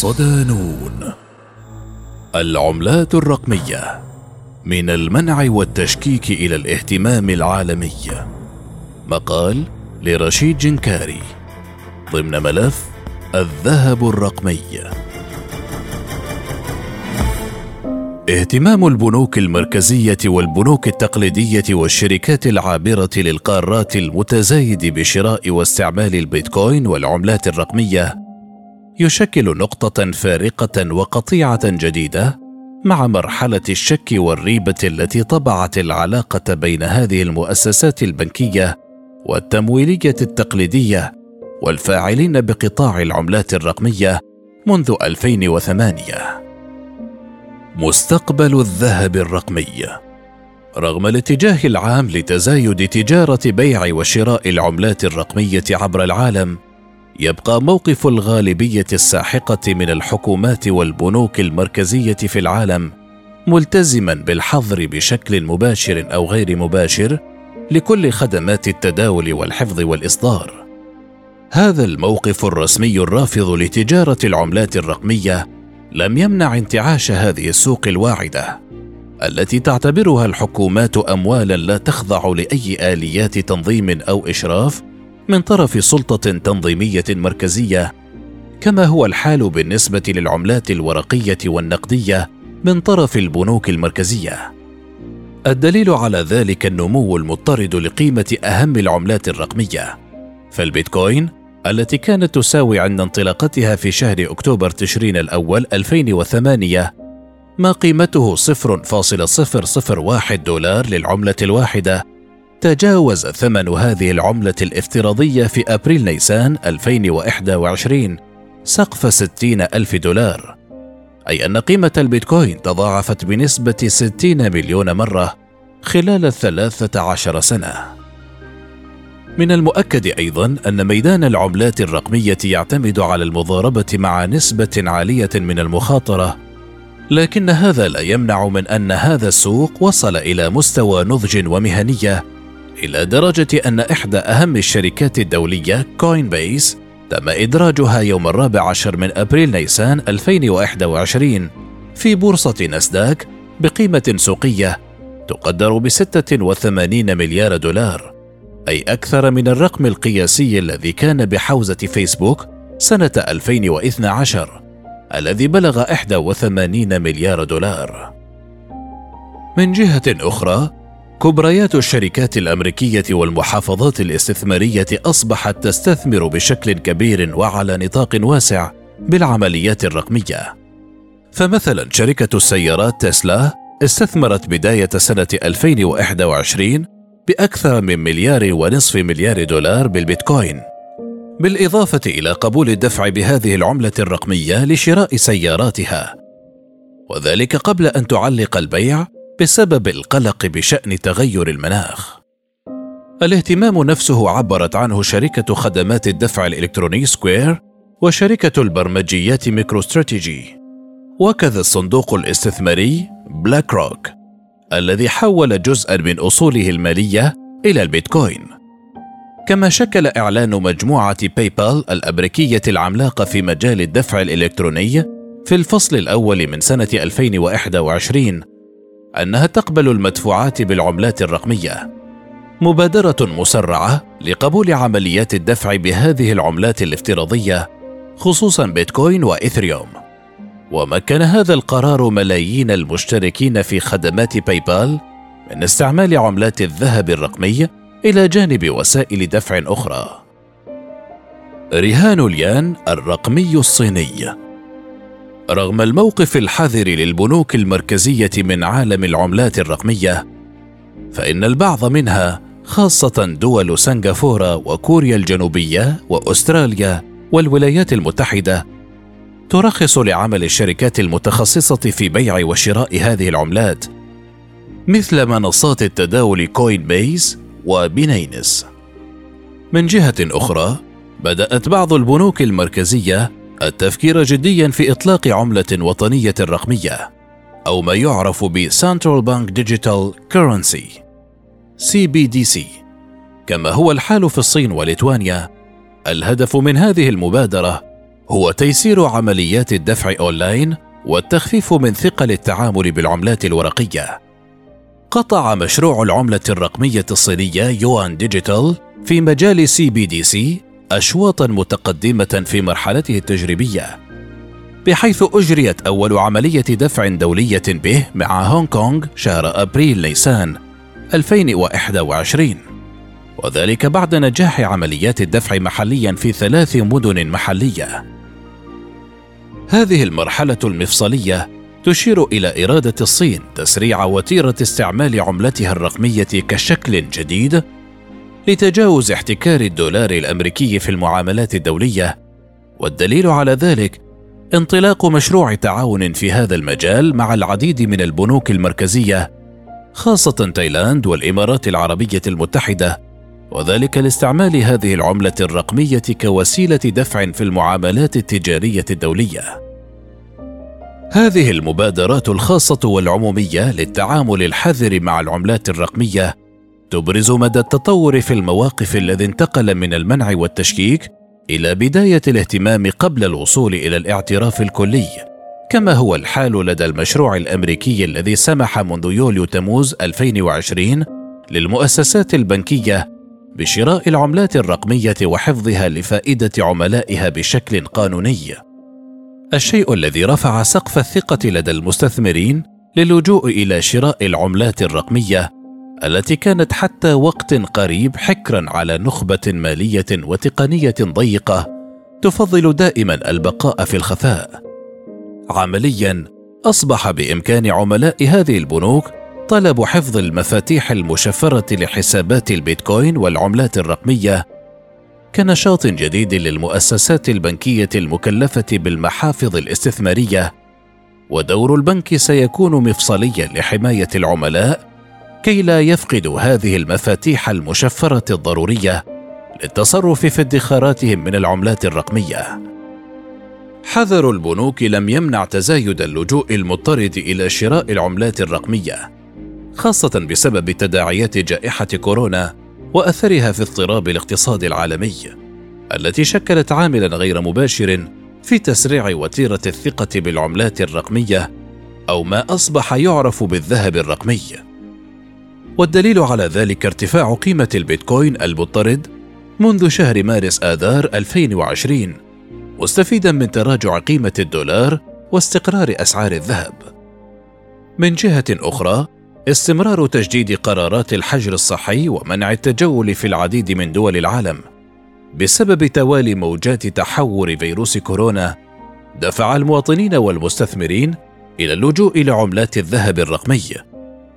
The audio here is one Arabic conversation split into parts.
صدانون. العملات الرقمية من المنع والتشكيك إلى الاهتمام العالمي. مقال لرشيد جنكاري ضمن ملف الذهب الرقمي. اهتمام البنوك المركزية والبنوك التقليدية والشركات العابرة للقارات المتزايد بشراء واستعمال البيتكوين والعملات الرقمية يشكل نقطة فارقة وقطيعة جديدة مع مرحلة الشك والريبة التي طبعت العلاقة بين هذه المؤسسات البنكية والتمويلية التقليدية والفاعلين بقطاع العملات الرقمية منذ 2008 مستقبل الذهب الرقمي. رغم الاتجاه العام لتزايد تجارة بيع وشراء العملات الرقمية عبر العالم يبقى موقف الغالبية الساحقة من الحكومات والبنوك المركزية في العالم ملتزما بالحظر بشكل مباشر أو غير مباشر لكل خدمات التداول والحفظ والإصدار. هذا الموقف الرسمي الرافض لتجارة العملات الرقمية لم يمنع انتعاش هذه السوق الواعدة التي تعتبرها الحكومات اموالا لا تخضع لأي آليات تنظيم أو إشراف من طرف سلطة تنظيمية مركزية كما هو الحال بالنسبة للعملات الورقية والنقدية من طرف البنوك المركزية. الدليل على ذلك النمو المضطرد لقيمة أهم العملات الرقمية فالبيتكوين التي كانت تساوي عند انطلاقتها في شهر أكتوبر تشرين الأول 2008 ما قيمته 0.001 دولار للعملة الواحدة تجاوز ثمن هذه العملة الافتراضية في أبريل نيسان 2021 سقف 60 ألف دولار. أي أن قيمة البيتكوين تضاعفت بنسبة 60 مليون مرة خلال 13 سنة. من المؤكد أيضا أن ميدان العملات الرقمية يعتمد على المضاربة مع نسبة عالية من المخاطرة لكن هذا لا يمنع من أن هذا السوق وصل إلى مستوى نضج ومهنية إلى درجة أن إحدى أهم الشركات الدولية كوين بيس تم إدراجها يوم الرابع عشر من أبريل نيسان 2021 في بورصة ناسداك بقيمة سوقية تقدر ب 86 مليار دولار أي أكثر من الرقم القياسي الذي كان بحوزة فيسبوك سنة 2012 الذي بلغ 81 مليار دولار. من جهة أخرى، كبريات الشركات الأمريكية والمحافظات الاستثمارية أصبحت تستثمر بشكل كبير وعلى نطاق واسع بالعمليات الرقمية. فمثلا شركة السيارات تسلا استثمرت بداية سنة 2021 بأكثر من مليار ونصف مليار دولار بالبيتكوين بالإضافة إلى قبول الدفع بهذه العملة الرقمية لشراء سياراتها وذلك قبل أن تعلق البيع بسبب القلق بشأن تغير المناخ. الاهتمام نفسه عبرت عنه شركة خدمات الدفع الإلكتروني سكوير وشركة البرمجيات ميكروستراتيجي. وكذا الصندوق الاستثماري بلاك روك الذي حول جزءا من أصوله المالية إلى البيتكوين. كما شكل إعلان مجموعة باي بال الأمريكية العملاقه في مجال الدفع الإلكتروني في الفصل الأول من سنة 2021 أنها تقبل المدفوعات بالعملات الرقمية. مبادرة مسرعة لقبول عمليات الدفع بهذه العملات الافتراضية خصوصا بيتكوين وإيثريوم. ومكن هذا القرار ملايين المشتركين في خدمات باي بال من استعمال عملات الذهب الرقمي إلى جانب وسائل دفع أخرى. رهان اليان الرقمي الصيني. رغم الموقف الحذر للبنوك المركزية من عالم العملات الرقمية فإن البعض منها خاصة دول سنغافورة وكوريا الجنوبية وأستراليا والولايات المتحدة ترخص لعمل الشركات المتخصصة في بيع وشراء هذه العملات مثل منصات التداول كوين بيز وبينينس. من جهة أخرى بدأت بعض البنوك المركزية التفكير جديا في إطلاق عملة وطنية رقمية أو ما يعرف ب Central Bank Digital Currency CBDC كما هو الحال في الصين وليتوانيا الهدف من هذه المبادرة هو تيسير عمليات الدفع أونلاين والتخفيف من ثقل التعامل بالعملات الورقية. قطع مشروع العملة الرقمية الصينية يوان digital في مجال CBDC اشواطا متقدمة في مرحلته التجريبية بحيث أجريت أول عملية دفع دولية به مع هونغ كونغ شهر أبريل نيسان 2021 وذلك بعد نجاح عمليات الدفع محليا في ثلاث مدن محلية. هذه المرحلة المفصلية تشير إلى إرادة الصين تسريع وتيرة استعمال عملتها الرقمية كشكل جديد لتجاوز احتكار الدولار الأمريكي في المعاملات الدولية والدليل على ذلك انطلاق مشروع تعاون في هذا المجال مع العديد من البنوك المركزية خاصة تايلاند والإمارات العربية المتحدة وذلك لاستعمال هذه العملة الرقمية كوسيلة دفع في المعاملات التجارية الدولية. هذه المبادرات الخاصة والعمومية للتعامل الحذر مع العملات الرقمية تبرز مدى التطور في المواقف الذي انتقل من المنع والتشكيك إلى بداية الاهتمام قبل الوصول إلى الاعتراف الكلي. كما هو الحال لدى المشروع الأمريكي الذي سمح منذ يوليو تموز 2020 للمؤسسات البنكية بشراء العملات الرقمية وحفظها لفائدة عملائها بشكل قانوني. الشيء الذي رفع سقف الثقة لدى المستثمرين للجوء إلى شراء العملات الرقمية التي كانت حتى وقت قريب حكرا على نخبة مالية وتقنية ضيقة تفضل دائما البقاء في الخفاء. عمليا أصبح بإمكان عملاء هذه البنوك طلب حفظ المفاتيح المشفرة لحسابات البيتكوين والعملات الرقمية كنشاط جديد للمؤسسات البنكية المكلفة بالمحافظ الاستثمارية ودور البنك سيكون مفصليا لحماية العملاء كي لا يفقدوا هذه المفاتيح المشفرة الضرورية للتصرف في ادخاراتهم من العملات الرقمية. حذر البنوك لم يمنع تزايد اللجوء المضطرد إلى شراء العملات الرقمية خاصة بسبب تداعيات جائحة كورونا وأثرها في اضطراب الاقتصاد العالمي التي شكلت عاملا غير مباشر في تسريع وتيرة الثقة بالعملات الرقمية أو ما أصبح يعرف بالذهب الرقمي. والدليل على ذلك ارتفاع قيمة البيتكوين المضطرد منذ شهر مارس آذار 2020 مستفيدا من تراجع قيمة الدولار واستقرار أسعار الذهب. من جهة أخرى استمرار تجديد قرارات الحجر الصحي ومنع التجول في العديد من دول العالم. بسبب توالي موجات تحور فيروس كورونا دفع المواطنين والمستثمرين إلى اللجوء إلى عملات الذهب الرقمي.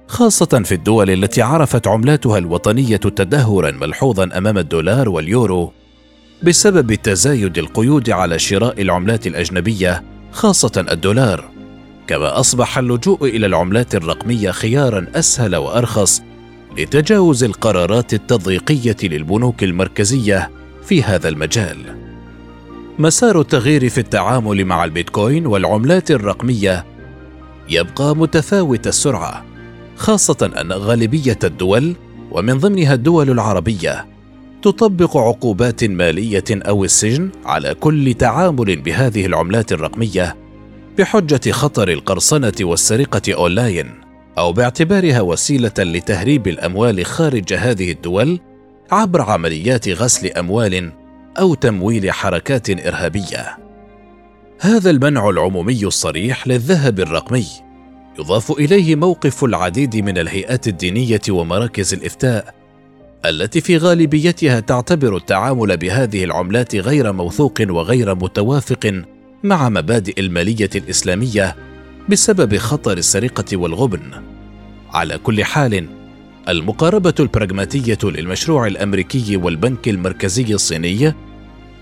خاصة في الدول التي عرفت عملاتها الوطنية تدهورا ملحوظا أمام الدولار واليورو بسبب تزايد القيود على شراء العملات الأجنبية خاصة الدولار. كما أصبح اللجوء إلى العملات الرقمية خيارا أسهل وأرخص لتجاوز القرارات التضييقية للبنوك المركزية في هذا المجال. مسار التغيير في التعامل مع البيتكوين والعملات الرقمية يبقى متفاوت السرعة. خاصة أن غالبية الدول ومن ضمنها الدول العربية تطبق عقوبات مالية أو السجن على كل تعامل بهذه العملات الرقمية بحجة خطر القرصنة والسرقة أونلاين أو باعتبارها وسيلة لتهريب الأموال خارج هذه الدول عبر عمليات غسل أموال أو تمويل حركات إرهابية. هذا المنع العمومي الصريح للذهب الرقمي. يضاف إليه موقف العديد من الهيئات الدينية ومراكز الإفتاء التي في غالبيتها تعتبر التعامل بهذه العملات غير موثوق وغير متوافق مع مبادئ المالية الإسلامية بسبب خطر السرقة والغبن. على كل حال المقاربة البراغماتية للمشروع الأمريكي والبنك المركزي الصيني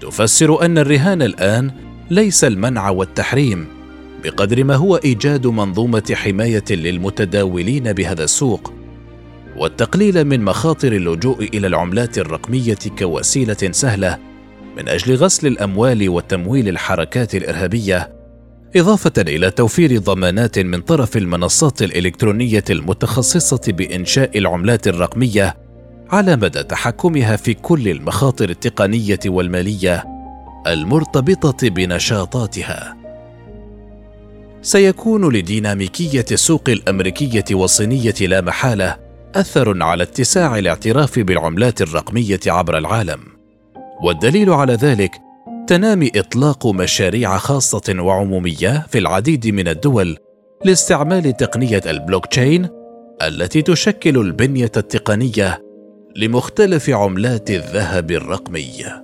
تفسر أن الرهان الآن ليس المنع والتحريم بقدر ما هو إيجاد منظومة حماية للمتداولين بهذا السوق والتقليل من مخاطر اللجوء إلى العملات الرقمية كوسيلة سهلة من أجل غسل الأموال وتمويل الحركات الإرهابية إضافة إلى توفير ضمانات من طرف المنصات الإلكترونية المتخصصة بإنشاء العملات الرقمية على مدى تحكمها في كل المخاطر التقنية والمالية المرتبطة بنشاطاتها. سيكون لديناميكية السوق الأمريكية والصينية لا محالة أثر على اتساع الاعتراف بالعملات الرقمية عبر العالم. والدليل على ذلك تنامي إطلاق مشاريع خاصة وعمومية في العديد من الدول لاستعمال تقنية البلوك تشين التي تشكل البنية التقنية لمختلف عملات الذهب الرقمي.